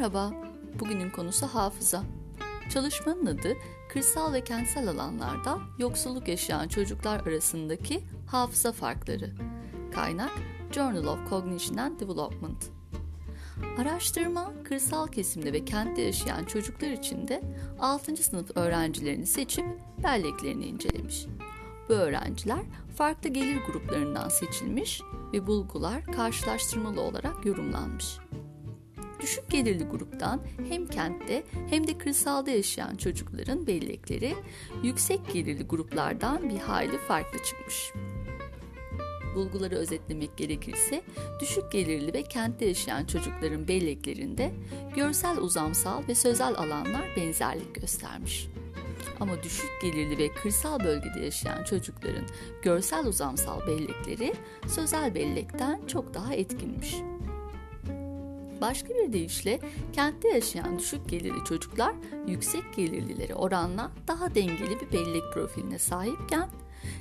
Merhaba, bugünün konusu hafıza. Çalışmanın adı kırsal ve kentsel alanlarda yoksulluk yaşayan çocuklar arasındaki hafıza farkları. Kaynak Journal of Cognition and Development. Araştırma, kırsal kesimde ve kentte yaşayan çocuklar için de 6. sınıf öğrencilerini seçip belleklerini incelemiş. Bu öğrenciler farklı gelir gruplarından seçilmiş ve bulgular karşılaştırmalı olarak yorumlanmış. Düşük gelirli gruptan hem kentte hem de kırsalda yaşayan çocukların bellekleri yüksek gelirli gruplardan bir hayli farklı çıkmış. Bulguları özetlemek gerekirse düşük gelirli ve kentte yaşayan çocukların belleklerinde görsel uzamsal ve sözel alanlar benzerlik göstermiş. Ama düşük gelirli ve kırsal bölgede yaşayan çocukların görsel uzamsal bellekleri sözel bellekten çok daha etkinmiş. Başka bir deyişle kentte yaşayan düşük gelirli çocuklar yüksek gelirlilere oranla daha dengeli bir bellek profiline sahipken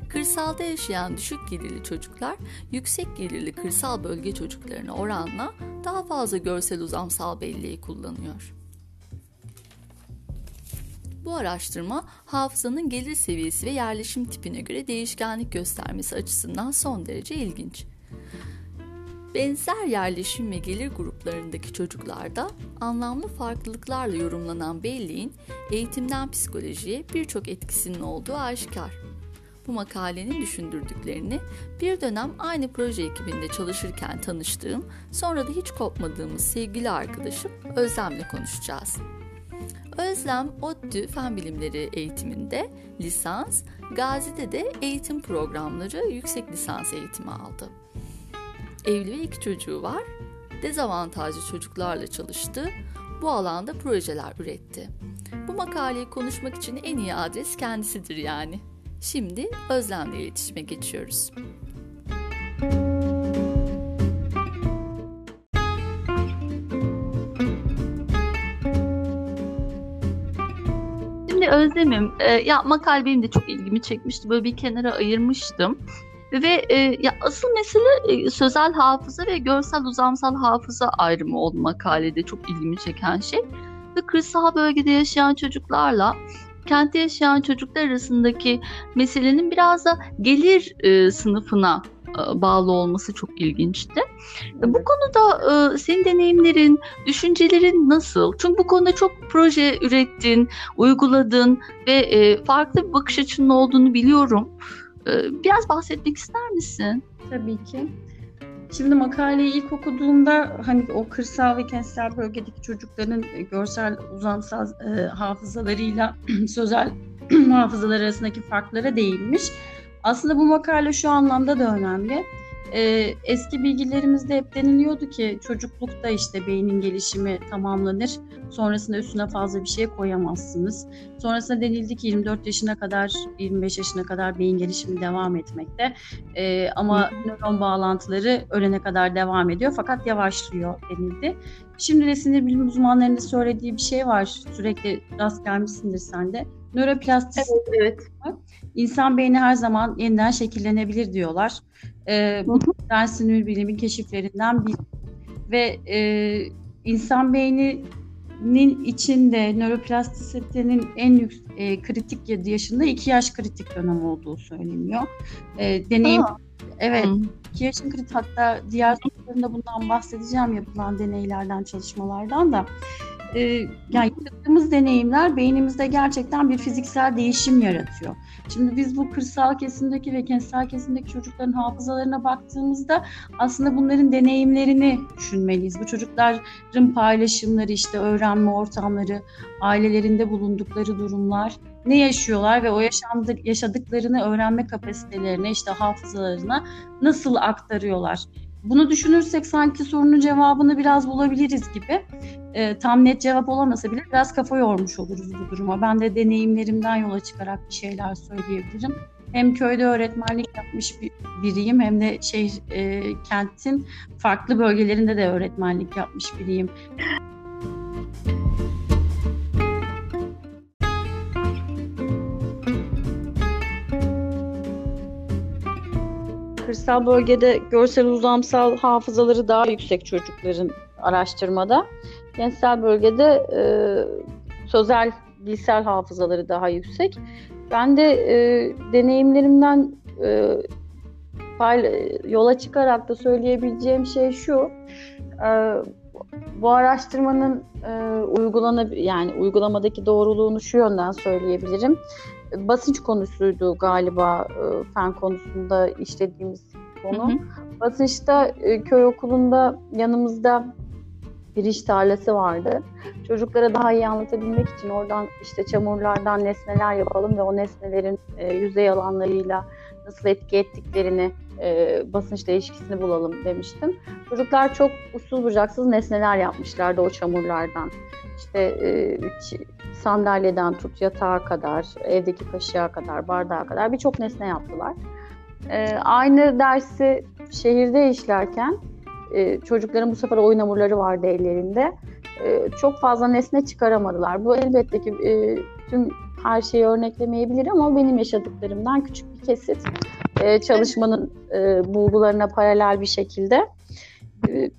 kırsalda yaşayan düşük gelirli çocuklar yüksek gelirli kırsal bölge çocuklarına oranla daha fazla görsel uzamsal belleği kullanıyor. Bu araştırma hafızanın gelir seviyesi ve yerleşim tipine göre değişkenlik göstermesi açısından son derece ilginç. Benzer yerleşim ve gelir gruplarındaki çocuklarda anlamlı farklılıklarla yorumlanan belleğin eğitimden psikolojiye birçok etkisinin olduğu aşikar. Bu makalenin düşündürdüklerini bir dönem aynı proje ekibinde çalışırken tanıştığım, sonra da hiç kopmadığımız sevgili arkadaşım Özlem'le konuşacağız. Özlem ODTÜ Fen Bilimleri eğitiminde lisans, Gazi'de de eğitim programları yüksek lisans eğitimi aldı. Evli ve iki çocuğu var. Dezavantajlı çocuklarla çalıştı. Bu alanda projeler üretti. Bu makaleyi konuşmak için en iyi adres kendisidir yani. Şimdi Özlem'le iletişime geçiyoruz. Şimdi Özlem'im, e, ya makale benim de çok ilgimi çekmişti. Böyle bir kenara ayırmıştım. Ve e, ya asıl mesele e, sözel hafıza ve görsel uzamsal hafıza ayrımı oldu makalede çok ilgimi çeken şey. Ve kırsal bölgede yaşayan çocuklarla kentte yaşayan çocuklar arasındaki meselenin biraz da gelir e, sınıfına e, bağlı olması çok ilginçti. Evet. Bu konuda e, senin deneyimlerin, düşüncelerin nasıl? Çünkü bu konuda çok proje ürettin, uyguladın ve e, farklı bir bakış açının olduğunu biliyorum. Ee, biraz bahsetmek ister misin? Tabii ki. Şimdi makaleyi ilk okuduğumda hani o kırsal ve kentsel bölgedeki çocukların e, görsel uzamsal e, hafızalarıyla sözel hafızalar arasındaki farklara değinmiş. Aslında bu makale şu anlamda da önemli e, eski bilgilerimizde hep deniliyordu ki çocuklukta işte beynin gelişimi tamamlanır. Sonrasında üstüne fazla bir şey koyamazsınız. Sonrasında denildi ki 24 yaşına kadar, 25 yaşına kadar beyin gelişimi devam etmekte. E, ama nöron bağlantıları ölene kadar devam ediyor fakat yavaşlıyor denildi. Şimdi de sinir bilim uzmanlarının söylediği bir şey var. Sürekli rast gelmişsindir sen de. Nöroplastisite. Evet, evet. İnsan beyni her zaman yeniden şekillenebilir diyorlar. Ee, bu modern sinir bilimi keşiflerinden bir ve e, insan beyninin içinde nöroplastisitenin en yüksek e, kritik yaşında iki yaş kritik dönem olduğu söyleniyor. E, deneyim Aa. Evet. Hı. 2 yaşın kritik hatta diğer sorularında bundan bahsedeceğim yapılan deneylerden, çalışmalardan da e, yani yaşadığımız deneyimler beynimizde gerçekten bir fiziksel değişim yaratıyor. Şimdi biz bu kırsal kesimdeki ve kentsel kesimdeki çocukların hafızalarına baktığımızda aslında bunların deneyimlerini düşünmeliyiz. Bu çocukların paylaşımları, işte öğrenme ortamları, ailelerinde bulundukları durumlar, ne yaşıyorlar ve o yaşandık, yaşadıklarını öğrenme kapasitelerine, işte hafızalarına nasıl aktarıyorlar? Bunu düşünürsek sanki sorunun cevabını biraz bulabiliriz gibi. E, tam net cevap olamasa bile biraz kafa yormuş oluruz bu duruma. Ben de deneyimlerimden yola çıkarak bir şeyler söyleyebilirim. Hem köyde öğretmenlik yapmış bir, biriyim hem de şey e, kentin farklı bölgelerinde de öğretmenlik yapmış biriyim. kırsal bölgede görsel uzamsal hafızaları daha yüksek çocukların araştırmada kentsel bölgede e, sözel dilsel hafızaları daha yüksek. Ben de e, deneyimlerimden e, yola çıkarak da söyleyebileceğim şey şu. E, bu araştırmanın e, uygulanab yani uygulamadaki doğruluğunu şu yönden söyleyebilirim. Basınç konusuydu galiba e, fen konusunda işlediğimiz konu. Hı hı. Basınçta e, köy okulunda yanımızda pirinç tarlası vardı. Çocuklara daha iyi anlatabilmek için oradan işte çamurlardan nesneler yapalım ve o nesnelerin e, yüzey alanlarıyla nasıl etki ettiklerini e, basınçla ilişkisini bulalım demiştim. Çocuklar çok usul bucaksız nesneler yapmışlardı o çamurlardan. İşte e, sandalyeden tut yatağa kadar, evdeki kaşığa kadar, bardağa kadar birçok nesne yaptılar. E, aynı dersi şehirde işlerken e, çocukların bu sefer oyun hamurları vardı ellerinde. E, çok fazla nesne çıkaramadılar. Bu elbette ki e, tüm her şeyi örneklemeyebilir ama benim yaşadıklarımdan küçük bir kesit e, çalışmanın e, bulgularına paralel bir şekilde. E,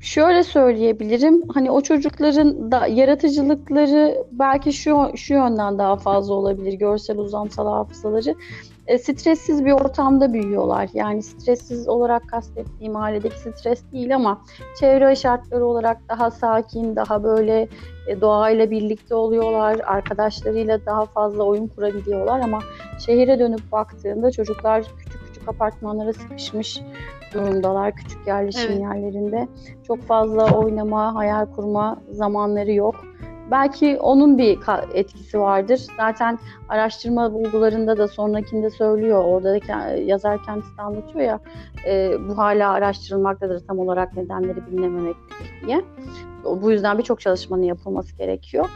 şöyle söyleyebilirim. Hani o çocukların da yaratıcılıkları belki şu şu yönden daha fazla olabilir. Görsel uzamsal hafızaları e, stressiz bir ortamda büyüyorlar. Yani stressiz olarak kastettiğim ailedeki stres değil ama çevre şartları olarak daha sakin, daha böyle e, doğayla birlikte oluyorlar. Arkadaşlarıyla daha fazla oyun kurabiliyorlar ama şehire dönüp baktığında çocuklar küçük küçük apartmanlara sıkışmış durumdalar. Küçük yerleşim evet. yerlerinde. Çok fazla oynama, hayal kurma zamanları yok belki onun bir etkisi vardır. Zaten araştırma bulgularında da sonrakinde söylüyor. Orada da yazar kendisi de anlatıyor ya e, bu hala araştırılmaktadır tam olarak nedenleri bilinememektedir diye. Bu yüzden birçok çalışmanın yapılması gerekiyor.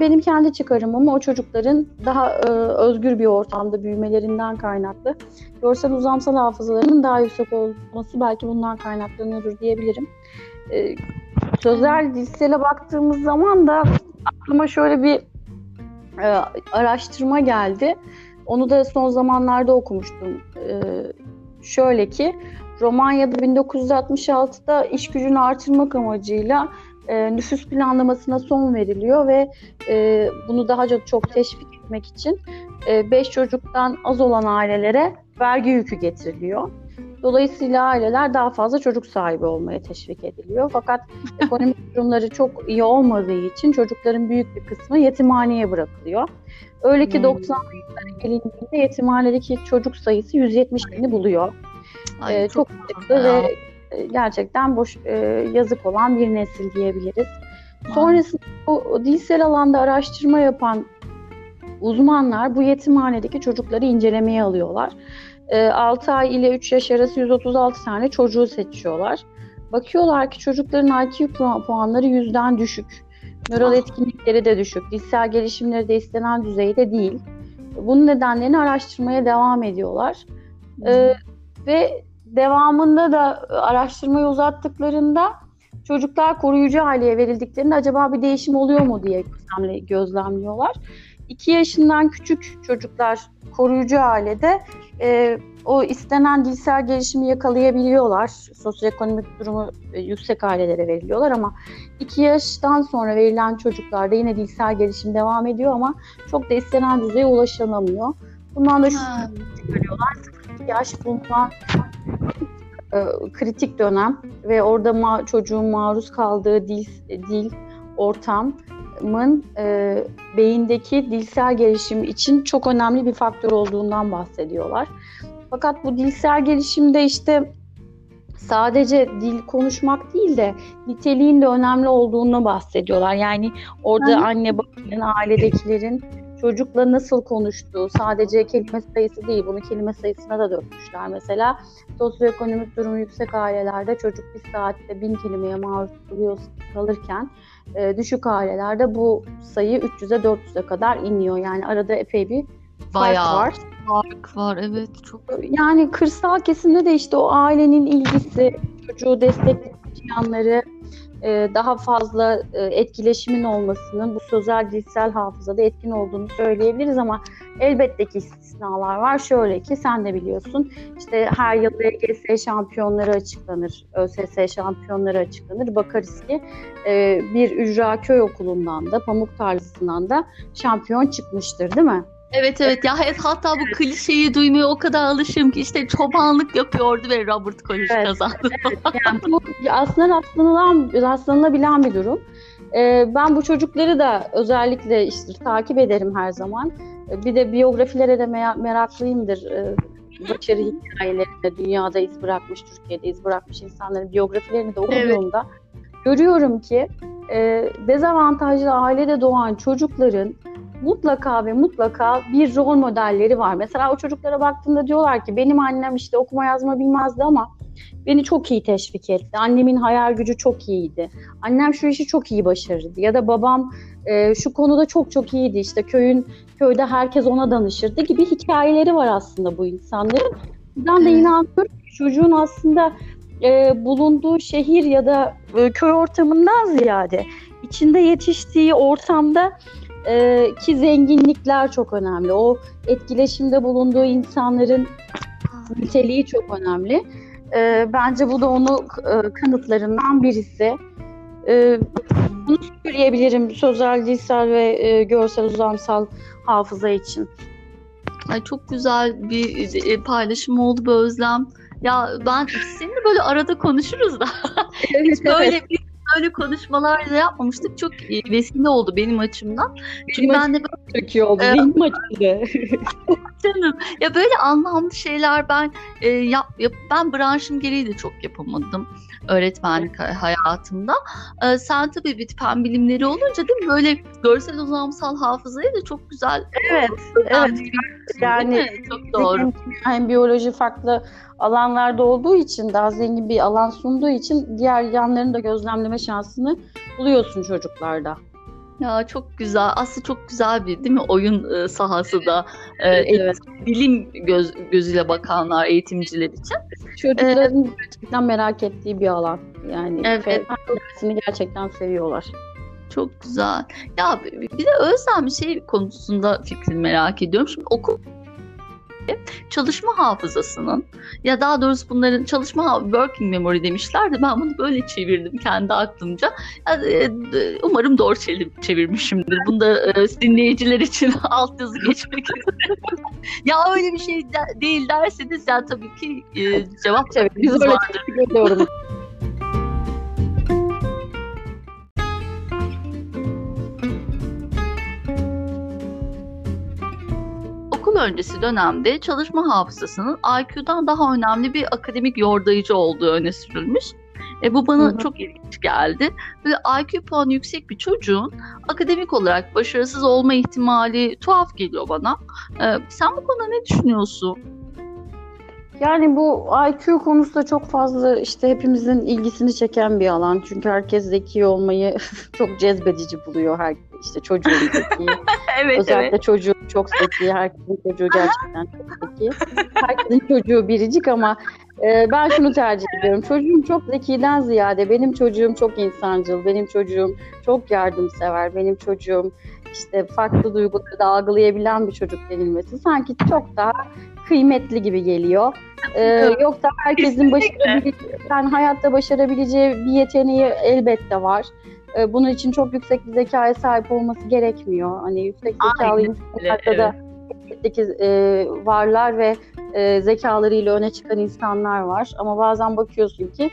Benim kendi çıkarımım o çocukların daha e, özgür bir ortamda büyümelerinden kaynaklı. Görsel uzamsal hafızalarının daha yüksek olması belki bundan kaynaklanıyordur diyebilirim. E, sözel dilsele baktığımız zaman da aklıma şöyle bir e, araştırma geldi. Onu da son zamanlarda okumuştum. E, şöyle ki Romanya'da 1966'da iş gücünü artırmak amacıyla e, nüfus planlamasına son veriliyor ve e, bunu daha çok, çok teşvik etmek için 5 e, çocuktan az olan ailelere vergi yükü getiriliyor. Dolayısıyla aileler daha fazla çocuk sahibi olmaya teşvik ediliyor. Fakat ekonomik durumları çok iyi olmadığı için çocukların büyük bir kısmı yetimhaneye bırakılıyor. Öyle ki hmm. 90'lı yıllara gelindiğinde yetimhanedeki çocuk sayısı 170 bini buluyor. Ay, ee, çok sıkıntı ve e, gerçekten boş e, yazık olan bir nesil diyebiliriz. Sonrasında bu dilsel alanda araştırma yapan uzmanlar bu yetimhanedeki çocukları incelemeye alıyorlar 6 ee, ay ile 3 yaş arası 136 tane çocuğu seçiyorlar. Bakıyorlar ki çocukların IQ puanları yüzden düşük. Nöral ah. etkinlikleri de düşük. Dilsel gelişimleri de istenen düzeyde değil. Bunun nedenlerini araştırmaya devam ediyorlar. Ee, ve devamında da araştırmayı uzattıklarında çocuklar koruyucu aileye verildiklerinde acaba bir değişim oluyor mu diye gözlemliyorlar. 2 yaşından küçük çocuklar koruyucu ailede e, o istenen dilsel gelişimi yakalayabiliyorlar. Sosyoekonomik durumu e, yüksek ailelere veriliyorlar ama 2 yaştan sonra verilen çocuklarda yine dilsel gelişim devam ediyor ama çok da istenen düzeye ulaşılamıyor. Bundan da şu çıkarıyorlar. 2 yaş bulunan e, kritik dönem ve orada ma- çocuğun maruz kaldığı dil, dil ortam mın e, beyindeki dilsel gelişim için çok önemli bir faktör olduğundan bahsediyorlar. Fakat bu dilsel gelişimde işte sadece dil konuşmak değil de niteliğin de önemli olduğunu bahsediyorlar. Yani orada anne babanın, ailedekilerin çocukla nasıl konuştuğu, sadece kelime sayısı değil, bunu kelime sayısına da dökmüşler. Mesela sosyoekonomik durumu yüksek ailelerde çocuk bir saatte bin kelimeye maruz kalırken e, düşük ailelerde bu sayı 300'e 400'e kadar iniyor. Yani arada epey bir fark Bayağı. var. Fark var evet çok. Yani kırsal kesimde de işte o ailenin ilgisi, çocuğu destekleyici yanları e, daha fazla e, etkileşimin olmasının bu sözel dilsel hafızada etkin olduğunu söyleyebiliriz ama elbette ki istisnalar var. Şöyle ki sen de biliyorsun işte her yıl LGS şampiyonları açıklanır, ÖSS şampiyonları açıklanır. Bakarız ki e, bir ücra köy okulundan da pamuk tarlasından da şampiyon çıkmıştır değil mi? Evet evet ya hatta bu klişeyi duymaya o kadar alışım ki işte çobanlık yapıyordu ve Robert College evet, kazandı. Evet, yani bu aslında rastlanılan, rastlanılabilen bir durum. Ee, ben bu çocukları da özellikle işte takip ederim her zaman. Ee, bir de biyografilere de meraklıyımdır. Ee, başarı hikayelerinde dünyada iz bırakmış, Türkiye'de iz bırakmış insanların biyografilerini de okuduğumda evet. görüyorum ki e, dezavantajlı ailede doğan çocukların mutlaka ve mutlaka bir rol modelleri var. Mesela o çocuklara baktığında diyorlar ki benim annem işte okuma yazma bilmezdi ama beni çok iyi teşvik etti. Annemin hayal gücü çok iyiydi. Annem şu işi çok iyi başarırdı. Ya da babam e, şu konuda çok çok iyiydi. İşte köyün köyde herkes ona danışırdı gibi hikayeleri var aslında bu insanların. Ben de inanıyorum ki çocuğun aslında e, bulunduğu şehir ya da e, köy ortamından ziyade içinde yetiştiği ortamda e, ki zenginlikler çok önemli. O etkileşimde bulunduğu insanların niteliği çok önemli. E, bence bu da onu e, kanıtlarından birisi. E, bunu söyleyebilirim sözel, dilsel ve e, görsel uzamsal hafıza için. Ay çok güzel bir e, paylaşım oldu bu Özlem. Ya ben seninle böyle arada konuşuruz da. Evet, böyle evet. bir böyle konuşmalar da yapmamıştık. Çok vesile oldu benim açımdan. Çünkü benim ben de böyle, çok iyi oldu. E, benim açımda. canım. Ya böyle anlamlı şeyler ben e, yap, yap, ben branşım gereği de çok yapamadım öğretmenlik hayatımda. E, sen tabii bir fen bilimleri olunca değil mi? Böyle görsel uzamsal hafızayı da çok güzel. Evet. evet. Yani çok doğru. Hem biyoloji farklı alanlarda olduğu için daha zengin bir alan sunduğu için diğer yanlarını da gözlemleme şansını buluyorsun çocuklarda. Ya çok güzel. Aslında çok güzel bir değil mi oyun e, sahası da e, evet. bilim göz, gözüyle bakanlar eğitimciler için. Çocukların ee, gerçekten merak ettiği bir alan. Yani evet. dersini gerçekten seviyorlar. Çok güzel. Ya bir de Özlem şey konusunda fikrini merak ediyorum. Şimdi okul çalışma hafızasının ya daha doğrusu bunların çalışma working memory demişler de ben bunu böyle çevirdim kendi aklımca. Yani, e, umarım doğru çevirmişimdir. Bunda e, dinleyiciler için alt yazı geçmek istedim. ya öyle bir şey de, değil derseniz ya tabii ki e, cevap evet, biz öyle okul öncesi dönemde çalışma hafızasının IQ'dan daha önemli bir akademik yordayıcı olduğu öne sürülmüş. E, bu bana Hı-hı. çok ilginç geldi. Böyle IQ puanı yüksek bir çocuğun akademik olarak başarısız olma ihtimali tuhaf geliyor bana. E, sen bu konuda ne düşünüyorsun? Yani bu IQ konusu da çok fazla işte hepimizin ilgisini çeken bir alan. Çünkü herkes zeki olmayı çok cezbedici buluyor. Her, işte çocuğun zeki. evet, Özellikle evet. çocuğu çok zeki. Herkesin çocuğu gerçekten çok zeki. Herkesin çocuğu biricik ama e, ben şunu tercih ediyorum. Çocuğum çok zekiden ziyade benim çocuğum çok insancıl. Benim çocuğum çok yardımsever. Benim çocuğum işte farklı duyguları da algılayabilen bir çocuk denilmesi sanki çok daha kıymetli gibi geliyor. Ee, yoksa herkesin başarabileceği, yani hayatta başarabileceği bir yeteneği elbette var. Ee, bunun için çok yüksek bir zekaya sahip olması gerekmiyor. Hani yüksek zekalı insanlarda da elbette e, varlar ve e, zekalarıyla öne çıkan insanlar var. Ama bazen bakıyorsun ki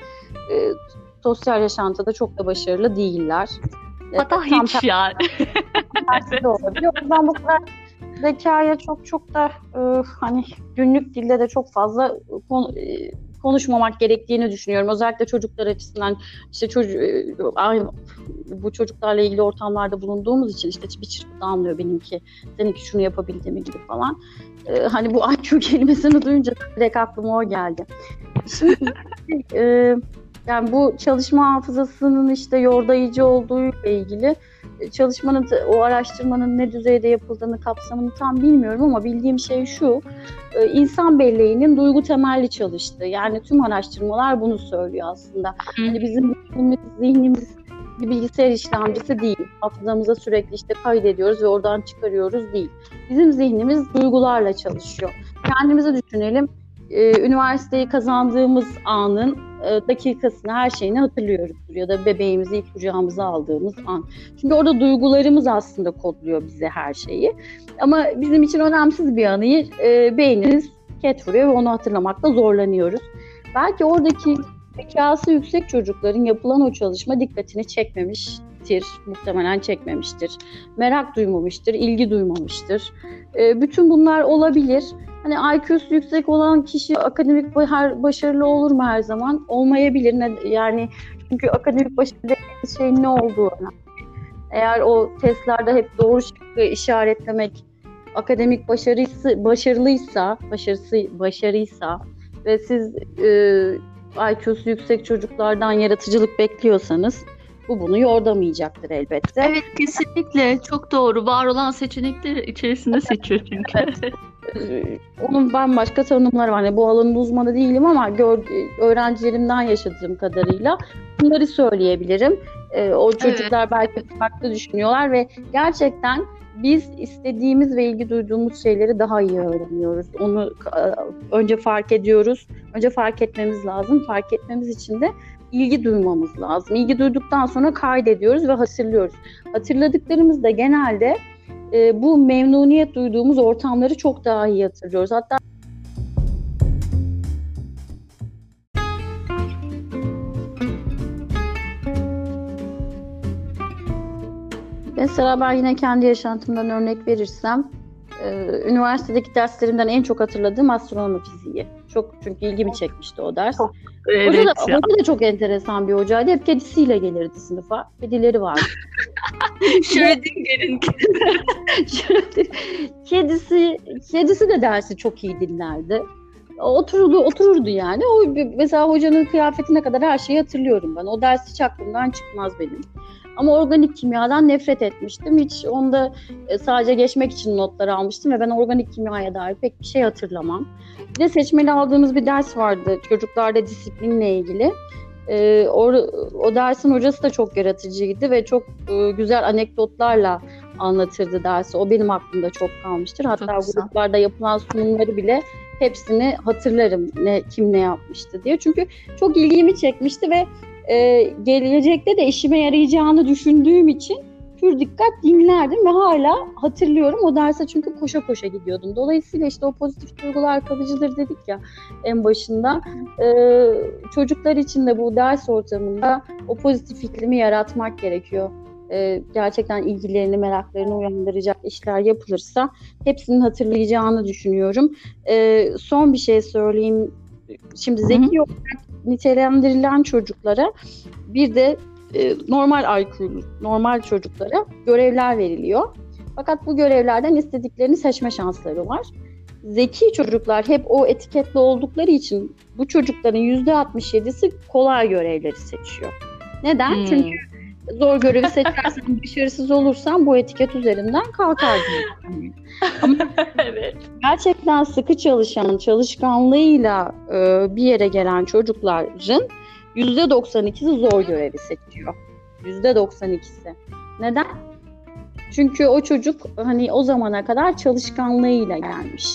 e, sosyal yaşantıda çok da başarılı değiller. Hatta e, hiç yani. Tersi de olabiliyor. O yüzden bu kadar zekaya çok çok da e, hani günlük dilde de çok fazla konu, e, konuşmamak gerektiğini düşünüyorum. Özellikle çocuklar açısından işte çocuk e, bu çocuklarla ilgili ortamlarda bulunduğumuz için işte bir çırpıda anlıyor benimki seninki şunu yapabildi mi gibi falan. E, hani bu IQ kelimesini duyunca direkt aklıma o geldi. Şimdi e, yani bu çalışma hafızasının işte yordayıcı olduğu ile ilgili çalışmanın, o araştırmanın ne düzeyde yapıldığını, kapsamını tam bilmiyorum ama bildiğim şey şu, e, insan belleğinin duygu temelli çalıştı. Yani tüm araştırmalar bunu söylüyor aslında. Hani bizim zihnimiz bir bilgisayar işlemcisi değil. Hafızamıza sürekli işte kaydediyoruz ve oradan çıkarıyoruz değil. Bizim zihnimiz duygularla çalışıyor. Kendimizi düşünelim. Ee, üniversiteyi kazandığımız anın e, dakikasını, her şeyini hatırlıyoruzdur. Ya da bebeğimizi ilk kucağımıza aldığımız an. Çünkü orada duygularımız aslında kodluyor bize her şeyi. Ama bizim için önemsiz bir anıyı e, beynimiz ket vuruyor ve onu hatırlamakta zorlanıyoruz. Belki oradaki zekası yüksek çocukların yapılan o çalışma dikkatini çekmemiştir. Muhtemelen çekmemiştir. Merak duymamıştır, ilgi duymamıştır. E, bütün bunlar olabilir. Hani IQ'su yüksek olan kişi akademik başarılı olur mu her zaman? Olmayabilir. Yani çünkü akademik başarı dediğimiz şeyin ne olduğu önemli. Eğer o testlerde hep doğru şıkkı işaretlemek akademik başarısı başarılıysa, başarısı başarıysa ve siz e, IQ'su yüksek çocuklardan yaratıcılık bekliyorsanız bu bunu yordamayacaktır elbette. Evet kesinlikle çok doğru. Var olan seçenekler içerisinde seçiyor çünkü. Ee, onun bambaşka tanımları var. Yani bu alanın uzmanı değilim ama gör, öğrencilerimden yaşadığım kadarıyla bunları söyleyebilirim. Ee, o çocuklar evet. belki farklı düşünüyorlar ve gerçekten biz istediğimiz ve ilgi duyduğumuz şeyleri daha iyi öğreniyoruz. Onu e, önce fark ediyoruz. Önce fark etmemiz lazım. Fark etmemiz için de ilgi duymamız lazım. İlgi duyduktan sonra kaydediyoruz ve hatırlıyoruz. Hatırladıklarımız da genelde e, bu memnuniyet duyduğumuz ortamları çok daha iyi hatırlıyoruz. Hatta Mesela ben yine kendi yaşantımdan örnek verirsem, üniversitedeki derslerimden en çok hatırladığım astronomi fiziği. Çok çünkü ilgimi çekmişti o ders. Evet hoca, da, hoca da çok enteresan bir hocaydı. Hep kedisiyle gelirdi sınıfa. Kedileri vardı. Schrödinger'in kedisi, kedisi de dersi çok iyi dinlerdi. Otururdu, otururdu yani. O mesela hocanın kıyafetine kadar her şeyi hatırlıyorum ben. O ders hiç aklımdan çıkmaz benim. Ama organik kimyadan nefret etmiştim. Hiç onda e, sadece geçmek için notlar almıştım ve ben organik kimyaya dair pek bir şey hatırlamam. Bir de seçmeli aldığımız bir ders vardı çocuklarda disiplinle ilgili. Ee, o, o dersin hocası da çok yaratıcıydı ve çok e, güzel anekdotlarla anlatırdı dersi. O benim aklımda çok kalmıştır. Hatta gruplarda yapılan sunumları bile hepsini hatırlarım ne kim ne yapmıştı diye. Çünkü çok ilgimi çekmişti ve e, gelecekte de işime yarayacağını düşündüğüm için pür dikkat dinlerdim ve hala hatırlıyorum o derse çünkü koşa koşa gidiyordum. Dolayısıyla işte o pozitif duygular kalıcıdır dedik ya en başında. Ee, çocuklar için de bu ders ortamında o pozitif iklimi yaratmak gerekiyor. Ee, gerçekten ilgilerini, meraklarını uyandıracak işler yapılırsa hepsinin hatırlayacağını düşünüyorum. Ee, son bir şey söyleyeyim. Şimdi zeki olarak nitelendirilen çocuklara bir de e, normal IQ'lu, normal çocuklara görevler veriliyor. Fakat bu görevlerden istediklerini seçme şansları var. Zeki çocuklar hep o etiketli oldukları için bu çocukların %67'si kolay görevleri seçiyor. Neden? Hmm. Çünkü zor görevi seçersen başarısız olursan bu etiket üzerinden kalkar. Ama evet. gerçekten sıkı çalışan, çalışkanlığıyla e, bir yere gelen çocukların %92'si zor görevi seçiyor. %92'si. Neden? Çünkü o çocuk hani o zamana kadar çalışkanlığıyla gelmiş.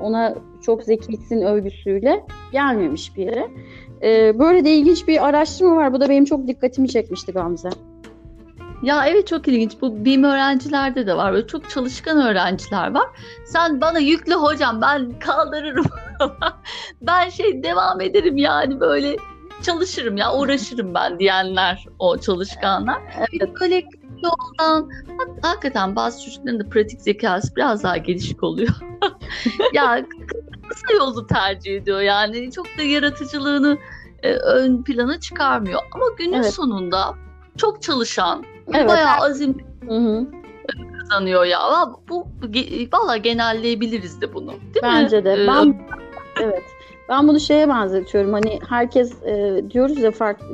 Ona çok zekisin övgüsüyle gelmemiş bir yere. Ee, böyle de ilginç bir araştırma var. Bu da benim çok dikkatimi çekmişti Gamze. Ya evet çok ilginç. Bu BİM öğrencilerde de var. Böyle çok çalışkan öğrenciler var. Sen bana yüklü hocam ben kaldırırım. ben şey devam ederim yani böyle çalışırım ya uğraşırım ben diyenler o çalışkanlar. Evet. Böyle yoldan hakikaten bazı çocukların da pratik zekası biraz daha gelişik oluyor. ya kısa yolu tercih ediyor yani çok da yaratıcılığını e, ön plana çıkarmıyor. Ama günün evet. sonunda çok çalışan, evet. bayağı azim Hı-hı. kazanıyor ya. Bu valla genelleyebiliriz de bunu. Değil Bence mi? de. Ee, ben evet. Ben bunu şeye benzetiyorum. Hani herkes e, diyoruz ya farklı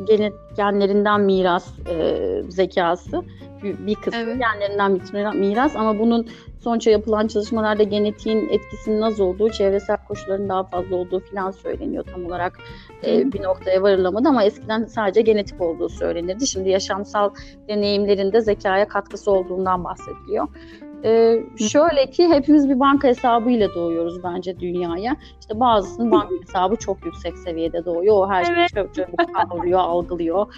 genlerinden miras e, zekası bir, bir kısmı evet. genlerinden miras ama bunun sonuçta yapılan çalışmalarda genetiğin etkisinin az olduğu, çevresel koşulların daha fazla olduğu filan söyleniyor tam olarak e, bir noktaya varılamadı ama eskiden sadece genetik olduğu söylenirdi. Şimdi yaşamsal deneyimlerinde zekaya katkısı olduğundan bahsediliyor. Ee, şöyle ki hepimiz bir banka hesabıyla doğuyoruz bence dünyaya. İşte bazısının banka hesabı çok yüksek seviyede doğuyor. O her şeyi çok çabuk kavruyor, algılıyor.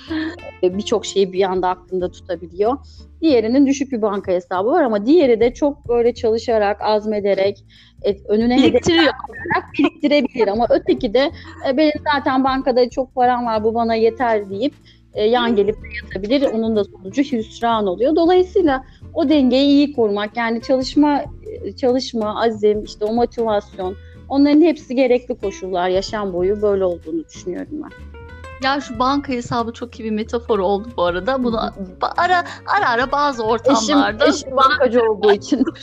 Ee, Birçok şeyi bir anda aklında tutabiliyor. Diğerinin düşük bir banka hesabı var ama diğeri de çok böyle çalışarak, azmederek, et, önüne biriktiriyor. biriktirebilir ama öteki de e, benim zaten bankada çok param var bu bana yeter deyip e, yan gelip yatabilir. Onun da sonucu hüsran oluyor. Dolayısıyla o dengeyi iyi kurmak yani çalışma çalışma, azim, işte o motivasyon onların hepsi gerekli koşullar yaşam boyu böyle olduğunu düşünüyorum ben. Ya şu banka hesabı çok iyi bir metafor oldu bu arada. Bunu ara ara ara bazı ortamlarda eşim, eşim bankacı olduğu için.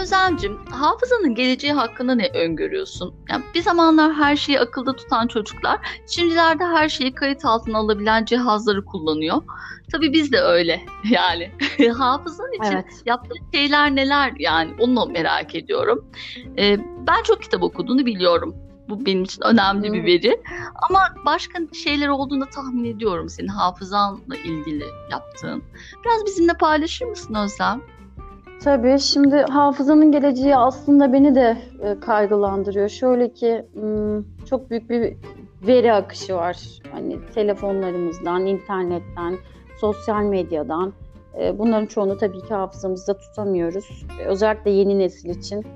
Özlemcim, hafızanın geleceği hakkında ne öngörüyorsun? Yani bir zamanlar her şeyi akılda tutan çocuklar, şimdilerde her şeyi kayıt altına alabilen cihazları kullanıyor. Tabii biz de öyle yani. Hafızan için evet. yaptığı şeyler neler yani onu merak ediyorum. Ee, ben çok kitap okuduğunu biliyorum. Bu benim için önemli hmm. bir veri. Ama başka şeyler olduğunu tahmin ediyorum senin hafızanla ilgili yaptığın. Biraz bizimle paylaşır mısın Özlem? Tabii şimdi hafızanın geleceği aslında beni de e, kaygılandırıyor. Şöyle ki çok büyük bir veri akışı var. Hani telefonlarımızdan, internetten, sosyal medyadan. E, bunların çoğunu tabii ki hafızamızda tutamıyoruz. E, özellikle yeni nesil için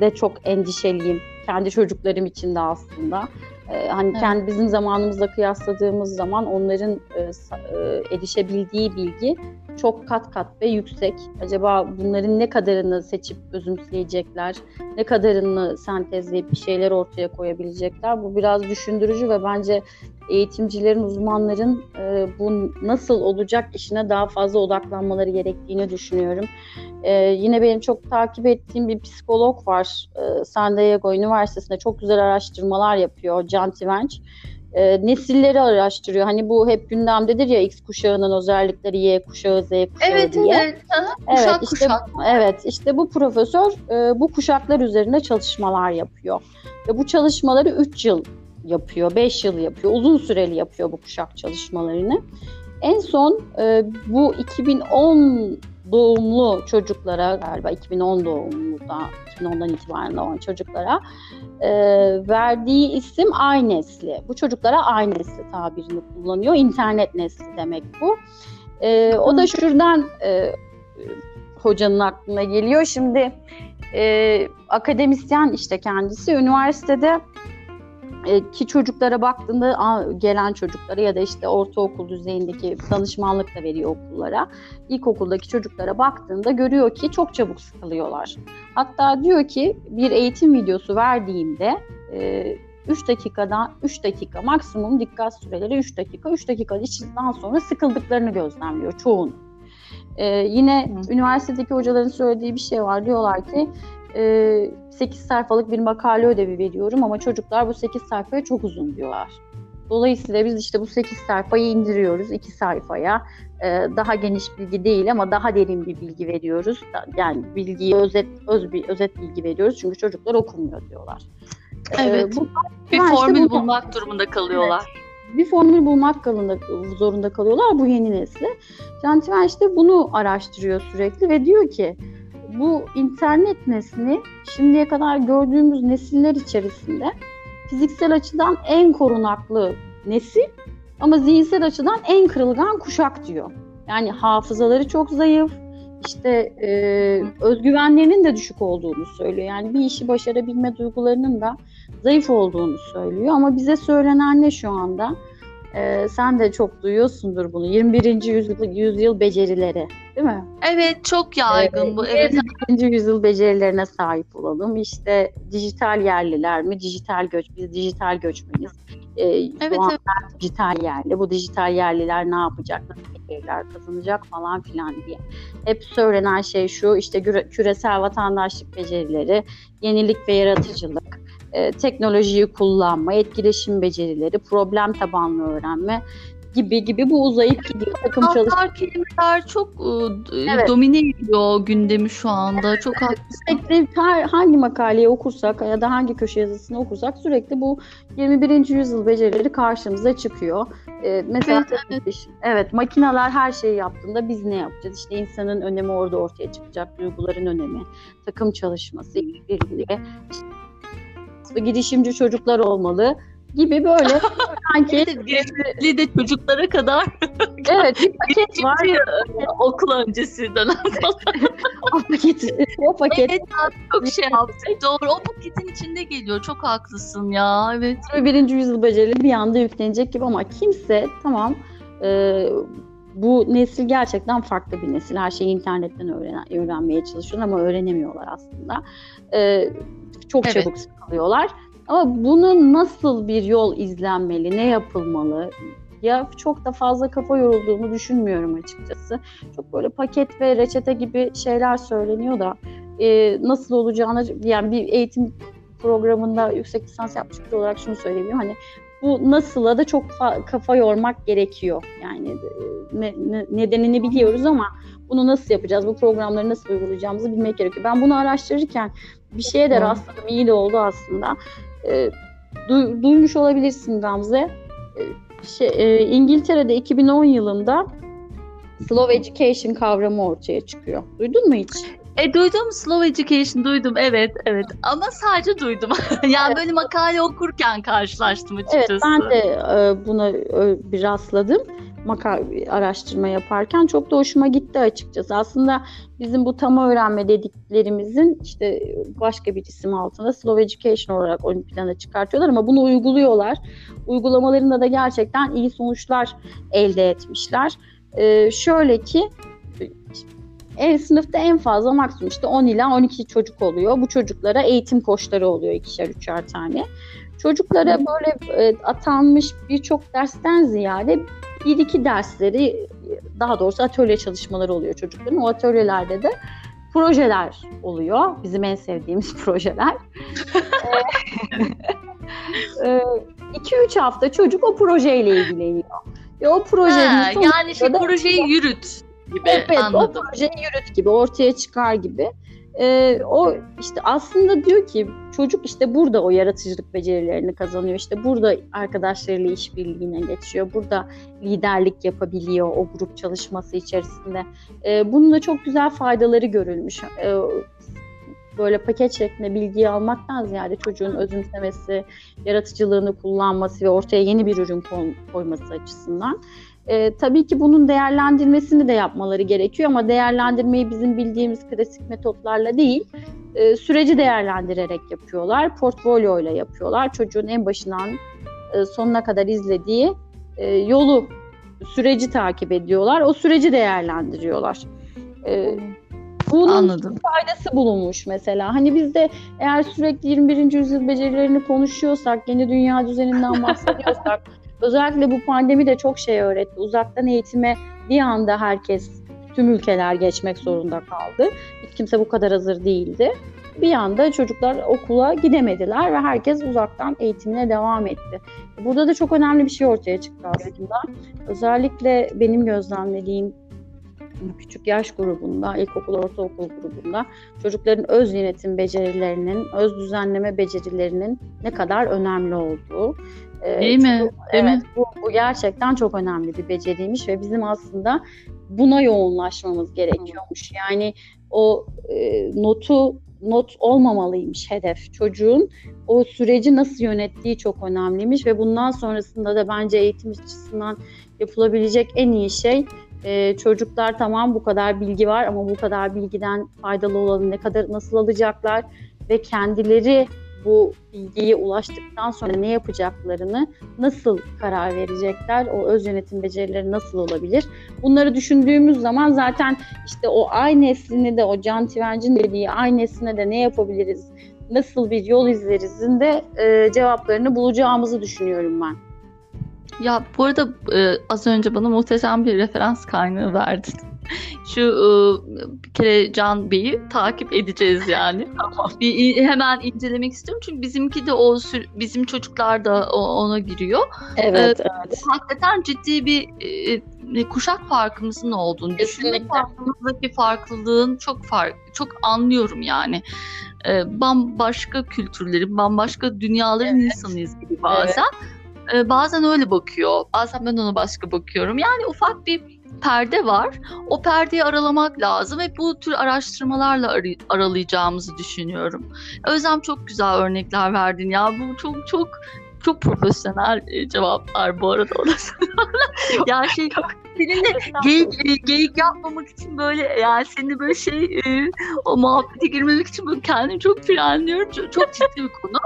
de çok endişeliyim. Kendi çocuklarım için de aslında. Hani evet. kendi bizim zamanımızla kıyasladığımız zaman onların erişebildiği bilgi çok kat kat ve yüksek. Acaba bunların ne kadarını seçip özümseyecekler, ne kadarını sentezleyip bir şeyler ortaya koyabilecekler? Bu biraz düşündürücü ve bence eğitimcilerin, uzmanların e, bu nasıl olacak işine daha fazla odaklanmaları gerektiğini düşünüyorum. E, yine benim çok takip ettiğim bir psikolog var. E, San Diego Üniversitesi'nde çok güzel araştırmalar yapıyor. Can Tivenç e, nesilleri araştırıyor. Hani bu hep gündemdedir ya X kuşağının özellikleri Y kuşağı Z kuşağı evet, diye. Evet evet. Kuşak, işte, kuşak. Evet işte bu profesör e, bu kuşaklar üzerinde çalışmalar yapıyor. Ve bu çalışmaları 3 yıl yapıyor, 5 yıl yapıyor. Uzun süreli yapıyor bu kuşak çalışmalarını. En son e, bu 2010 doğumlu çocuklara galiba 2010 doğumlu da 2010'dan itibaren doğan çocuklara e, verdiği isim ay nesli. Bu çocuklara ay nesli tabirini kullanıyor. İnternet nesli demek bu. E, o da şuradan e, hocanın aklına geliyor. Şimdi e, akademisyen işte kendisi üniversitede ki çocuklara baktığında gelen çocuklara ya da işte ortaokul düzeyindeki danışmanlık da veriyor okullara. İlkokuldaki çocuklara baktığında görüyor ki çok çabuk sıkılıyorlar. Hatta diyor ki bir eğitim videosu verdiğimde 3 e, dakikadan 3 dakika maksimum dikkat süreleri 3 dakika 3 dakika içinden sonra sıkıldıklarını gözlemliyor çoğun. Ee, yine Hı. üniversitedeki hocaların söylediği bir şey var. Diyorlar ki 8 ee, sayfalık bir makale ödevi veriyorum ama çocuklar bu 8 sayfaya çok uzun diyorlar. Dolayısıyla biz işte bu 8 sayfayı indiriyoruz 2 sayfaya. Ee, daha geniş bilgi değil ama daha derin bir bilgi veriyoruz. Yani bilgiyi özet öz bir özet bilgi veriyoruz çünkü çocuklar okumuyor diyorlar. Ee, evet. Bu, bir formül işte bu, bulmak durumunda kalıyorlar. Evet bir formül bulmak zorunda kalıyorlar bu yeni nesli. Cantiven işte bunu araştırıyor sürekli ve diyor ki bu internet nesli şimdiye kadar gördüğümüz nesiller içerisinde fiziksel açıdan en korunaklı nesil ama zihinsel açıdan en kırılgan kuşak diyor. Yani hafızaları çok zayıf, işte e, özgüvenlerinin de düşük olduğunu söylüyor. Yani bir işi başarabilme duygularının da zayıf olduğunu söylüyor. Ama bize söylenen ne şu anda? E, sen de çok duyuyorsundur bunu. 21. yüzyıl, yüzyıl becerileri değil mi? Evet çok yaygın bu. Evet. 21. yüzyıl becerilerine sahip olalım. İşte dijital yerliler mi? Dijital göç. Biz dijital göçmeniz. Ee, evet, evet. dijital yerli. Bu dijital yerliler ne yapacak? Nasıl beceriler kazanacak falan filan diye. Hep söylenen şey şu işte küresel vatandaşlık becerileri, yenilik ve yaratıcılık, e, teknolojiyi kullanma, etkileşim becerileri, problem tabanlı öğrenme gibi gibi bu uzayıp gidiyor. Takım çalışma. kelimeler çok e, evet. domine ediyor gündemi şu anda. Çok. Sürekli her, hangi makaleyi okursak ya da hangi köşe yazısını okursak sürekli bu 21. yüzyıl becerileri karşımıza çıkıyor. Ee, mesela evet, evet. evet makineler her şeyi yaptığında biz ne yapacağız? İşte insanın önemi orada ortaya çıkacak, duyguların önemi, takım çalışması, işbirliği, girişimci çocuklar olmalı gibi böyle sanki girişimci de çocuklara kadar evet bir paket var. Okul öncesi dönem o paket o paket. Evet çok şey yaptı. Doğru o paketin içinde geliyor. Çok haklısın ya evet. Birinci yüzyıl becerileri bir anda yüklenecek gibi ama kimse tamam e, bu nesil gerçekten farklı bir nesil. Her şeyi internetten öğren öğrenmeye çalışıyorlar ama öğrenemiyorlar aslında. Ee, çok evet. çabuk sıkılıyorlar. Ama bunun nasıl bir yol izlenmeli, ne yapılmalı? Ya çok da fazla kafa yorulduğunu düşünmüyorum açıkçası. Çok böyle paket ve reçete gibi şeyler söyleniyor da e, nasıl olacağını yani bir eğitim programında yüksek lisans yapmış olarak şunu söyleyebilirim. Hani bu nasıla da çok kafa yormak gerekiyor. Yani e, ne, ne, nedenini biliyoruz ama bunu nasıl yapacağız, bu programları nasıl uygulayacağımızı bilmek gerekiyor. Ben bunu araştırırken bir şeye de rastladım. İyi de oldu aslında e, du, duymuş olabilirsin Gamze. E, şey, e, İngiltere'de 2010 yılında Slow Education kavramı ortaya çıkıyor. Duydun mu hiç? E duydum Slow Education duydum evet evet ama sadece duydum. yani evet. böyle makale okurken karşılaştım açıkçası. Evet ben de e, buna e, bir rastladım makale araştırma yaparken çok da hoşuma gitti açıkçası. Aslında bizim bu tam öğrenme dediklerimizin işte başka bir isim altında Slow Education olarak ön plana çıkartıyorlar ama bunu uyguluyorlar. Uygulamalarında da gerçekten iyi sonuçlar elde etmişler. Ee, şöyle ki en sınıfta en fazla maksimum işte 10 ila 12 çocuk oluyor. Bu çocuklara eğitim koçları oluyor ikişer üçer tane. Çocuklara böyle e, atanmış birçok dersten ziyade bir iki dersleri daha doğrusu atölye çalışmaları oluyor çocukların. O atölyelerde de projeler oluyor. Bizim en sevdiğimiz projeler. 2-3 hafta çocuk o projeyle ilgileniyor. Ve o projenin ha, yani şey projeyi yürüt gibi evet, anladım. o projeyi yürüt gibi ortaya çıkar gibi. Ee, o işte aslında diyor ki çocuk işte burada o yaratıcılık becerilerini kazanıyor. İşte burada arkadaşlarıyla işbirliğine geçiyor. Burada liderlik yapabiliyor o grup çalışması içerisinde. Ee, bunun da çok güzel faydaları görülmüş. Ee, böyle paket şeklinde bilgiyi almaktan ziyade çocuğun özümsemesi, yaratıcılığını kullanması ve ortaya yeni bir ürün koyması açısından e, tabii ki bunun değerlendirmesini de yapmaları gerekiyor ama değerlendirmeyi bizim bildiğimiz klasik metotlarla değil, e, süreci değerlendirerek yapıyorlar, portfolyo ile yapıyorlar. Çocuğun en başından e, sonuna kadar izlediği e, yolu, süreci takip ediyorlar, o süreci değerlendiriyorlar. E, bunun Anladım. faydası bulunmuş mesela. Hani biz de eğer sürekli 21. yüzyıl becerilerini konuşuyorsak, yeni dünya düzeninden bahsediyorsak Özellikle bu pandemi de çok şey öğretti. Uzaktan eğitime bir anda herkes, tüm ülkeler geçmek zorunda kaldı. Hiç kimse bu kadar hazır değildi. Bir anda çocuklar okula gidemediler ve herkes uzaktan eğitimine devam etti. Burada da çok önemli bir şey ortaya çıktı aslında. Özellikle benim gözlemlediğim küçük yaş grubunda, ilkokul, ortaokul grubunda çocukların öz yönetim becerilerinin, öz düzenleme becerilerinin ne kadar önemli olduğu, ee, Değil mi? Değil evet, mi? Bu, bu gerçekten çok önemli bir beceriymiş ve bizim aslında buna yoğunlaşmamız gerekiyormuş. Yani o e, notu not olmamalıymış hedef. Çocuğun o süreci nasıl yönettiği çok önemliymiş ve bundan sonrasında da bence eğitim açısından yapılabilecek en iyi şey e, çocuklar tamam bu kadar bilgi var ama bu kadar bilgiden faydalı olanı ne kadar nasıl alacaklar ve kendileri bu bilgiye ulaştıktan sonra ne yapacaklarını, nasıl karar verecekler, o öz yönetim becerileri nasıl olabilir? Bunları düşündüğümüz zaman zaten işte o ay neslini de o Can Tivenc'in dediği ay nesline de ne yapabiliriz, nasıl bir yol izlerizin de e, cevaplarını bulacağımızı düşünüyorum ben. Ya bu arada e, az önce bana muhteşem bir referans kaynağı verdin. Şu e, bir kere Can Bey'i takip edeceğiz yani. bir hemen incelemek istiyorum çünkü bizimki de o bizim çocuklar da ona giriyor. Evet, ee, evet. Hakikaten ciddi bir e, kuşak farkımızın olduğunu, düşünme farkımızdaki farklılığın çok fark çok anlıyorum yani. E, bambaşka kültürlerin, bambaşka dünyaların evet. insanıyız gibi bazen. Evet e, bazen öyle bakıyor. Bazen ben ona başka bakıyorum. Yani ufak bir perde var. O perdeyi aralamak lazım ve bu tür araştırmalarla ar- aralayacağımızı düşünüyorum. Özlem çok güzel örnekler verdin ya. Bu çok çok çok profesyonel e, cevaplar bu arada orası. yani şey seninle geyik, e, geyik yapmamak için böyle yani seninle böyle şey e, o muhabbete girmemek için böyle kendimi çok frenliyorum. Çok, çok ciddi bir konu.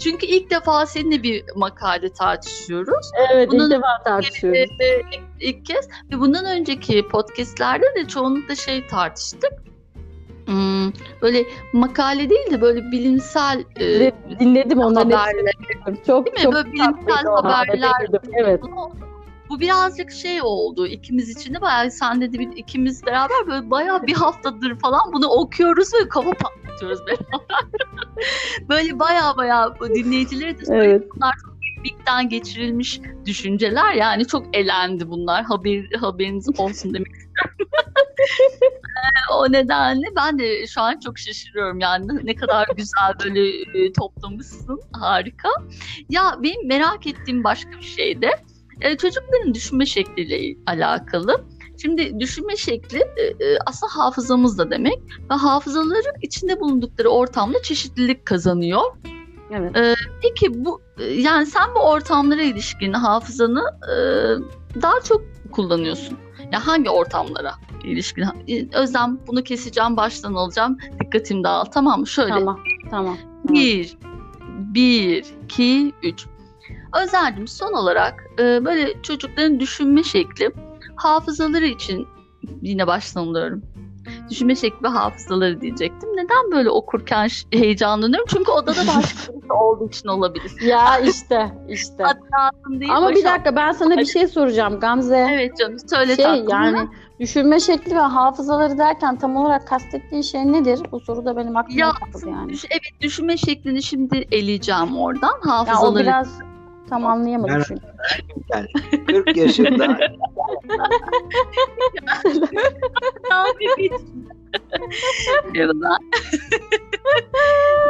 Çünkü ilk defa seninle bir makale tartışıyoruz. Evet Bunun ilk defa tartışıyoruz. E, e, ilk, ilk kez. Ve bundan önceki podcastlerde de çoğunlukla şey tartıştık. Hmm, böyle makale değil de böyle bilimsel e, dinledim onları haberler. Çok değil mi? çok böyle bilimsel haberler. Evet. Bu birazcık şey oldu ikimiz için de bayağı sen dedi ikimiz beraber böyle bayağı bir haftadır falan bunu okuyoruz ve kafa patlatıyoruz beraber. böyle bayağı bayağı dinleyicileri de evet. bunlar Big'den geçirilmiş düşünceler yani çok elendi bunlar haber haberiniz olsun demek o nedenle ben de şu an çok şaşırıyorum yani ne kadar güzel böyle e, toplamışsın harika. Ya benim merak ettiğim başka bir şey de e, çocukların düşünme şekliyle alakalı. Şimdi düşünme şekli e, e, aslında hafızamız da demek ve hafızaları içinde bulundukları ortamda çeşitlilik kazanıyor. Evet. E, peki bu yani sen bu ortamlara ilişkin hafızanı e, daha çok kullanıyorsun. Ya hangi ortamlara ilişkin? Özlem bunu keseceğim, baştan alacağım. Dikkatim dağıl. Tamam mı? Şöyle. Tamam. Tamam. Bir, bir, iki, üç. Özeldim son olarak e, böyle çocukların düşünme şekli hafızaları için yine başlanıyorum. Düşünme şekli ve hafızaları diyecektim. Neden böyle okurken heyecanlanıyorum? Çünkü odada başka birisi olduğu için olabilir. Ya işte işte. değil, Ama bir dakika ben sana bir şey soracağım Gamze. Evet canım söyle şey, tatlım. Yani düşünme şekli ve hafızaları derken tam olarak kastettiğin şey nedir? Bu soru da benim aklıma ya, takıldı yani. Evet düşünme şeklini şimdi eleyeceğim oradan. Hafızaları. Ya o biraz Tam anlayamadım ben, çünkü. Yani 40 yaşında.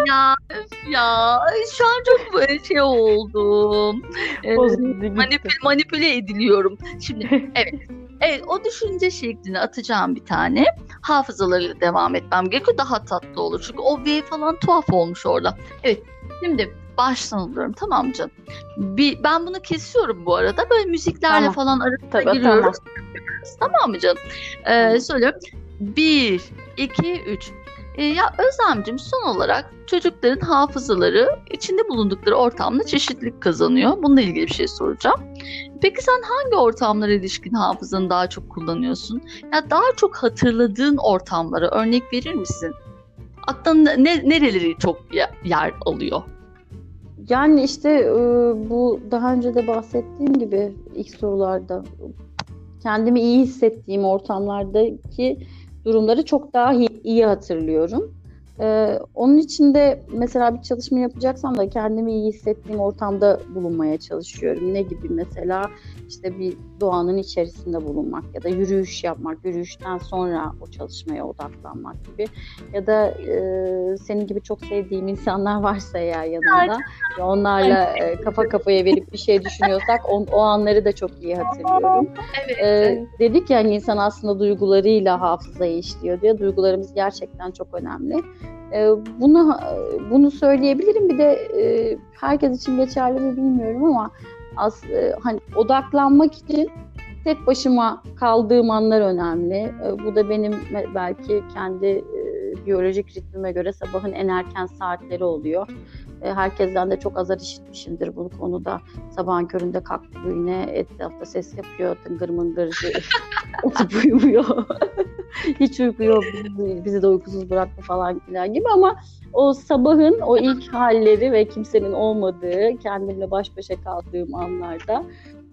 ya ya şu an çok böyle şey oldum. Ee, manipüle, manipüle ediliyorum. Şimdi evet. Evet o düşünce şeklini atacağım bir tane. Hafızalarıyla devam etmem gerekiyor. Daha tatlı olur. Çünkü o V falan tuhaf olmuş orada. Evet. Şimdi baştan alıyorum tamam canım? Bir, ben bunu kesiyorum bu arada. Böyle müziklerle tamam. falan arasında Tabii, giriyoruz. Tamam. tamam mı canım? Ee. Söylüyorum. Bir, iki, üç. Ee, ya Özlemcim son olarak çocukların hafızaları içinde bulundukları ortamda çeşitlilik kazanıyor. Bununla ilgili bir şey soracağım. Peki sen hangi ortamlara ilişkin hafızanı daha çok kullanıyorsun? Ya daha çok hatırladığın ortamlara örnek verir misin? Aklında ne, nereleri çok yer alıyor? Yani işte e, bu daha önce de bahsettiğim gibi ilk sorularda kendimi iyi hissettiğim ortamlardaki durumları çok daha iyi hatırlıyorum. Ee, onun için de mesela bir çalışma yapacaksam da kendimi iyi hissettiğim ortamda bulunmaya çalışıyorum. Ne gibi mesela işte bir doğanın içerisinde bulunmak ya da yürüyüş yapmak, yürüyüşten sonra o çalışmaya odaklanmak gibi ya da e, senin gibi çok sevdiğim insanlar varsa eğer yanında ya onlarla e, kafa kafaya verip bir şey düşünüyorsak o, o anları da çok iyi hatırlıyorum. Evet. Ee, dedik ya insan aslında duygularıyla hafızayı işliyor diye duygularımız gerçekten çok önemli. Ee, bunu bunu söyleyebilirim. Bir de e, herkes için geçerli mi bilmiyorum ama az e, hani odaklanmak için tek başıma kaldığım anlar önemli. E, bu da benim belki kendi biyolojik ritmime göre sabahın en erken saatleri oluyor. E, herkesten de çok azar işitmişimdir bu konuda. Sabahın köründe kalktı yine etrafta ses yapıyor, tıngır mıngır yatıp uyumuyor. Hiç uyku yok, bizi, bizi de uykusuz bıraktı falan filan gibi ama o sabahın o ilk halleri ve kimsenin olmadığı, kendimle baş başa kaldığım anlarda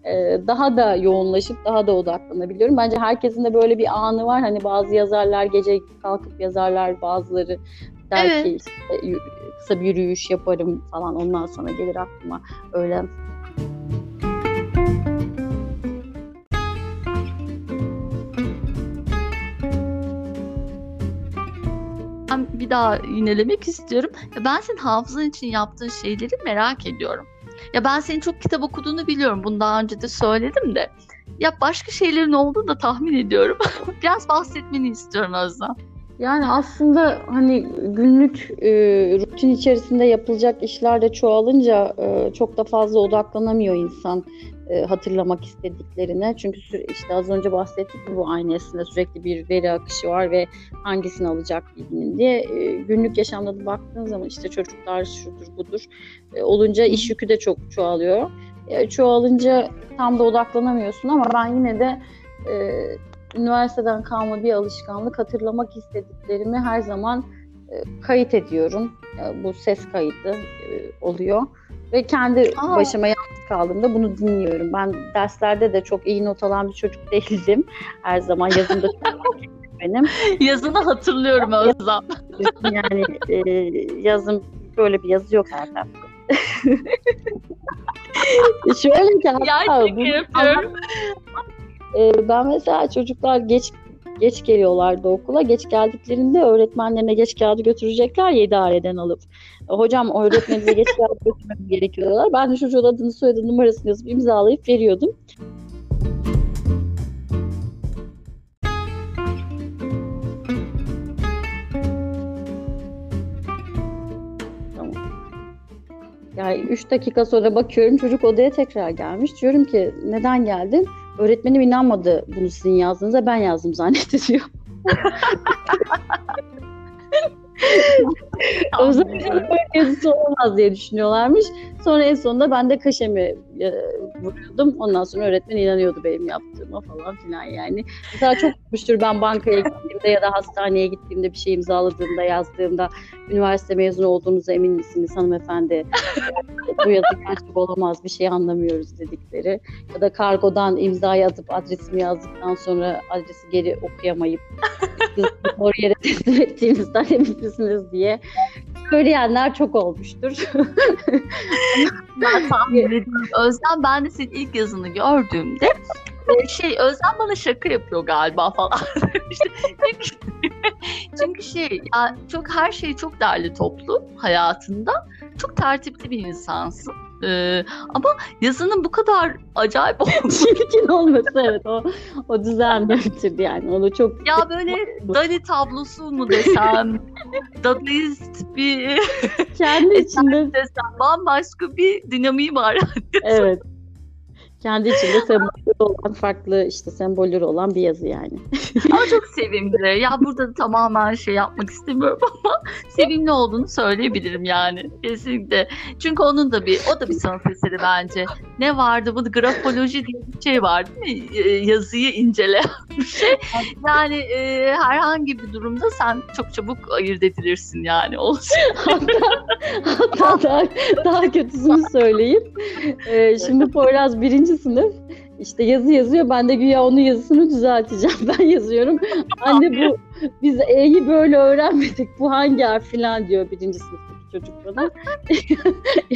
e, daha da yoğunlaşıp daha da odaklanabiliyorum. Bence herkesin de böyle bir anı var. Hani bazı yazarlar gece kalkıp yazarlar, bazıları der Evet. işte, kısa bir yürüyüş yaparım falan ondan sonra gelir aklıma öyle Ben bir daha yinelemek istiyorum. Ben senin hafızan için yaptığın şeyleri merak ediyorum. Ya ben senin çok kitap okuduğunu biliyorum. Bunu daha önce de söyledim de. Ya başka şeylerin olduğunu da tahmin ediyorum. Biraz bahsetmeni istiyorum Özlem. Yani aslında hani günlük e, rutin içerisinde yapılacak işler de çoğalınca e, çok da fazla odaklanamıyor insan e, hatırlamak istediklerine. Çünkü süre, işte az önce bahsettik bu aynı aslında sürekli bir veri akışı var ve hangisini alacak bilginin diye. E, günlük yaşamda da baktığın zaman işte çocuklar şudur budur e, olunca iş yükü de çok çoğalıyor. E, çoğalınca tam da odaklanamıyorsun ama ben yine de e, üniversiteden kalma bir alışkanlık hatırlamak istediklerimi her zaman e, kayıt ediyorum. E, bu ses kaydı e, oluyor. Ve kendi Aa. başıma yalnız kaldığımda bunu dinliyorum. Ben derslerde de çok iyi not alan bir çocuk değildim. Her zaman yazımda benim. Yazını hatırlıyorum Özlem. Yani e, yazım böyle bir yazı yok zaten. Şöyle ki hatta bu- Ee, ben mesela çocuklar geç geç geliyorlardı okula. Geç geldiklerinde öğretmenlerine geç kağıdı götürecekler ya idareden alıp. E, Hocam öğretmeninize geç kağıdı götürmemiz gerekiyor diyorlar. Ben de çocuğun adını soyadını numarasını yazıp imzalayıp veriyordum. Yani 3 dakika sonra bakıyorum çocuk odaya tekrar gelmiş. Diyorum ki neden geldin? Öğretmenim inanmadı bunu sizin yazdığınıza ben yazdım zannetti. Özellikle böyle yazısı olamaz diye düşünüyorlarmış. Sonra en sonunda ben de kaşemi e, vuruyordum. Ondan sonra öğretmen inanıyordu benim yaptığıma falan filan yani. Mesela çok olmuştur ben bankaya gittiğimde ya da hastaneye gittiğimde bir şey imzaladığımda yazdığımda üniversite mezunu olduğunuza emin misiniz hanımefendi? Bu yazı gerçek olamaz bir şey anlamıyoruz dedikleri. Ya da kargodan imzayı atıp adresimi yazdıktan sonra adresi geri okuyamayıp doğru yere teslim ettiğinizden emin misiniz diye söyleyenler çok olmuştur. Ben tahmin ediyorum. Özlem ben de senin ilk yazını gördüğümde e, şey Özlem bana şaka yapıyor galiba falan. çünkü, çünkü şey ya çok her şey çok derli toplu hayatında. Çok tertipli bir insansın. Ee, ama yazının bu kadar acayip olması Çirkin olması evet o, o düzen bitirdi yani onu çok ya böyle Dali tablosu mu desem Dadaist bir kendi içinde desem bambaşka bir dinamiği var. evet kendi içinde sembolleri olan farklı işte sembolleri olan bir yazı yani. Ama çok sevimli. Ya burada da tamamen şey yapmak istemiyorum ama sevimli olduğunu söyleyebilirim yani. Kesinlikle. Çünkü onun da bir, o da bir sanat eseri bence. Ne vardı? Bu grafoloji diye bir şey var değil mi? Ee, Yazıyı inceleyen bir şey. Yani e, herhangi bir durumda sen çok çabuk ayırt edilirsin yani. Olsun. hatta, hatta daha, daha kötüsünü söyleyeyim. Ee, şimdi Poyraz birinci sınıf işte yazı yazıyor. Ben de güya onun yazısını düzelteceğim. Ben yazıyorum. Anne bu biz E'yi böyle öğrenmedik. Bu hangi harf falan diyor birinci sınıftaki çocuk bana.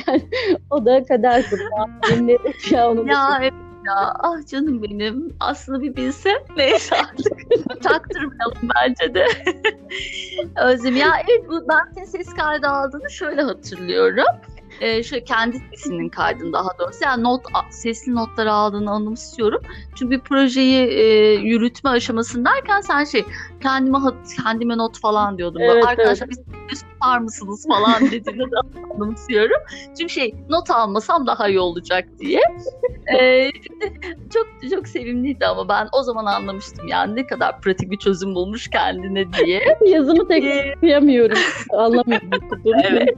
yani o da kader kurban. Ya onu. Ya evet ya ah canım benim aslında bir bilsem neyse artık taktırmayalım bence de Özlem ya evet bu ben senin ses kaydı aldığını şöyle hatırlıyorum ee, şöyle kendi sesinin kaydını daha doğrusu yani not sesli notları aldığını anımsıyorum. Çünkü bir projeyi e, yürütme aşamasındayken sen şey kendime kendime not falan diyordun. Evet, arkadaşlar biz yapar mısınız falan dediğini de anımsıyorum. Çünkü şey not almasam daha iyi olacak diye. Ee, çok çok sevimliydi ama ben o zaman anlamıştım yani ne kadar pratik bir çözüm bulmuş kendine diye. Yazımı tek Ee, okuyamıyorum. Anlamıyorum. Evet.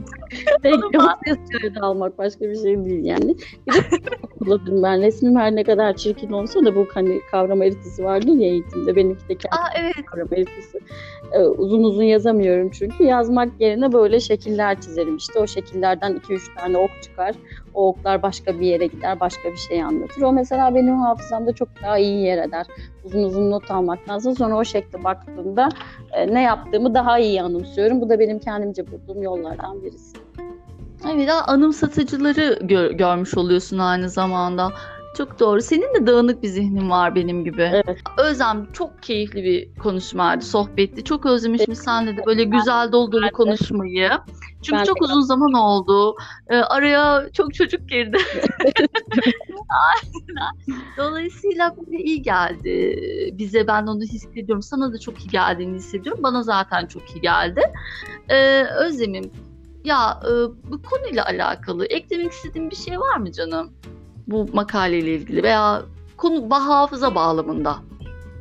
tek dosya almak başka bir şey değil yani. Bir de kullanırım ben. Resmim her ne kadar çirkin olsa da bu hani kavram haritası vardı ya eğitimde. Benimki de kendi Aa evet. kavram haritası. Ee, uzun uzun yazamıyorum çünkü. Yazmak yerine böyle şekiller çizerim. İşte o şekillerden 2-3 tane ok çıkar. O oklar başka bir yere gider, başka bir şey anlatır. O mesela benim hafızamda çok daha iyi yer eder. Uzun uzun not almaktansa sonra o şekle baktığımda e, ne yaptığımı daha iyi anımsıyorum. Bu da benim kendimce bulduğum yollardan birisi. Evet, daha anımsatıcıları gör- görmüş oluyorsun aynı zamanda. Çok doğru. Senin de dağınık bir zihnin var benim gibi. Evet. Özlem çok keyifli bir konuşmaydı, sohbetti. Çok özlemişim senle de böyle güzel dolu dolu konuşmayı. Çünkü Ben de. çok uzun zaman oldu. Ee, araya çok çocuk girdi. Aynen. Dolayısıyla iyi geldi bize. Ben onu hissediyorum. Sana da çok iyi geldiğini hissediyorum. Bana zaten çok iyi geldi. Ee, Özlem'im ya e, bu konuyla alakalı eklemek istediğin bir şey var mı canım? Bu makaleyle ilgili veya konu hafıza bağlamında.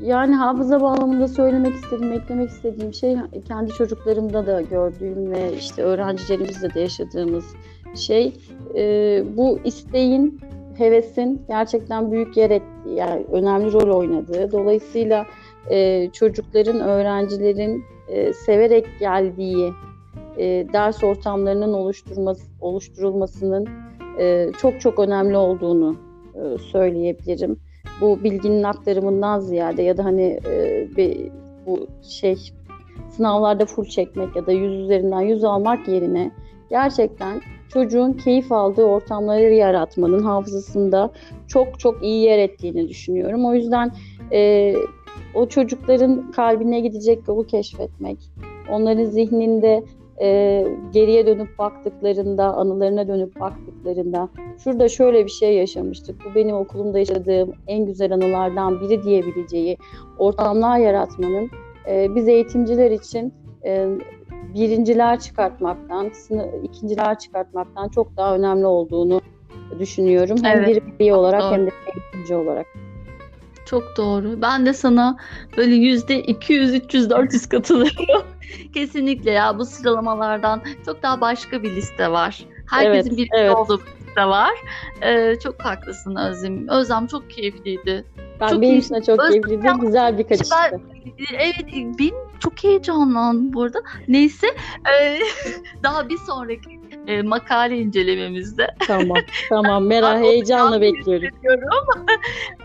Yani hafıza bağlamında söylemek istediğim, eklemek istediğim şey kendi çocuklarımda da gördüğüm ve işte öğrencilerimizle de yaşadığımız şey e, bu isteğin, hevesin gerçekten büyük yer ettiği, yani önemli rol oynadığı. Dolayısıyla e, çocukların, öğrencilerin e, severek geldiği e, ders ortamlarının oluşturması, oluşturulmasının e, çok çok önemli olduğunu e, söyleyebilirim bu bilginin aktarımından ziyade ya da hani e, bu şey sınavlarda full çekmek ya da yüz üzerinden yüz almak yerine gerçekten çocuğun keyif aldığı ortamları yaratmanın hafızasında çok çok iyi yer ettiğini düşünüyorum. O yüzden e, o çocukların kalbine gidecek yolu keşfetmek, onların zihninde e, geriye dönüp baktıklarında, anılarına dönüp baktıklarında şurada şöyle bir şey yaşamıştık. Bu benim okulumda yaşadığım en güzel anılardan biri diyebileceği ortamlar yaratmanın e, biz eğitimciler için e, birinciler çıkartmaktan, sınıf, ikinciler çıkartmaktan çok daha önemli olduğunu düşünüyorum. Hem Evet. bir birey olarak Doğru. hem de eğitimci olarak. Çok doğru. Ben de sana böyle yüzde 200, 300, 400 katılıyorum. Kesinlikle ya bu sıralamalardan çok daha başka bir liste var. Herkesin Evet, bir evet. olduğu bir liste var. Ee, çok haklısın Özlem. Özlem çok keyifliydi. Ben Çok benim için çok Öz- keyifliydi. Güzel bir kaçıştı. Ben- Evet benim çok heyecanlandım bu arada. Neyse e, daha bir sonraki e, makale incelememizde Tamam. Tamam. Merak heyecanla bekliyorum.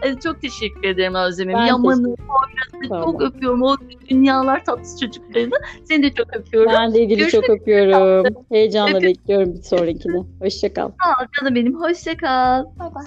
E, çok teşekkür ederim Özlem'im. Ben Yaman'ı, Poyraz'ı Tamam. çok öpüyorum. O dünyalar tatlısı çocuklarını. Seni de çok öpüyorum. Ben de İdil'i çok öpüyorum. Heyecanla Öpüyorum. bekliyorum bir sonrakini. Hoşça kal. Sağ ol canım benim. Hoşça kal. Bay bay.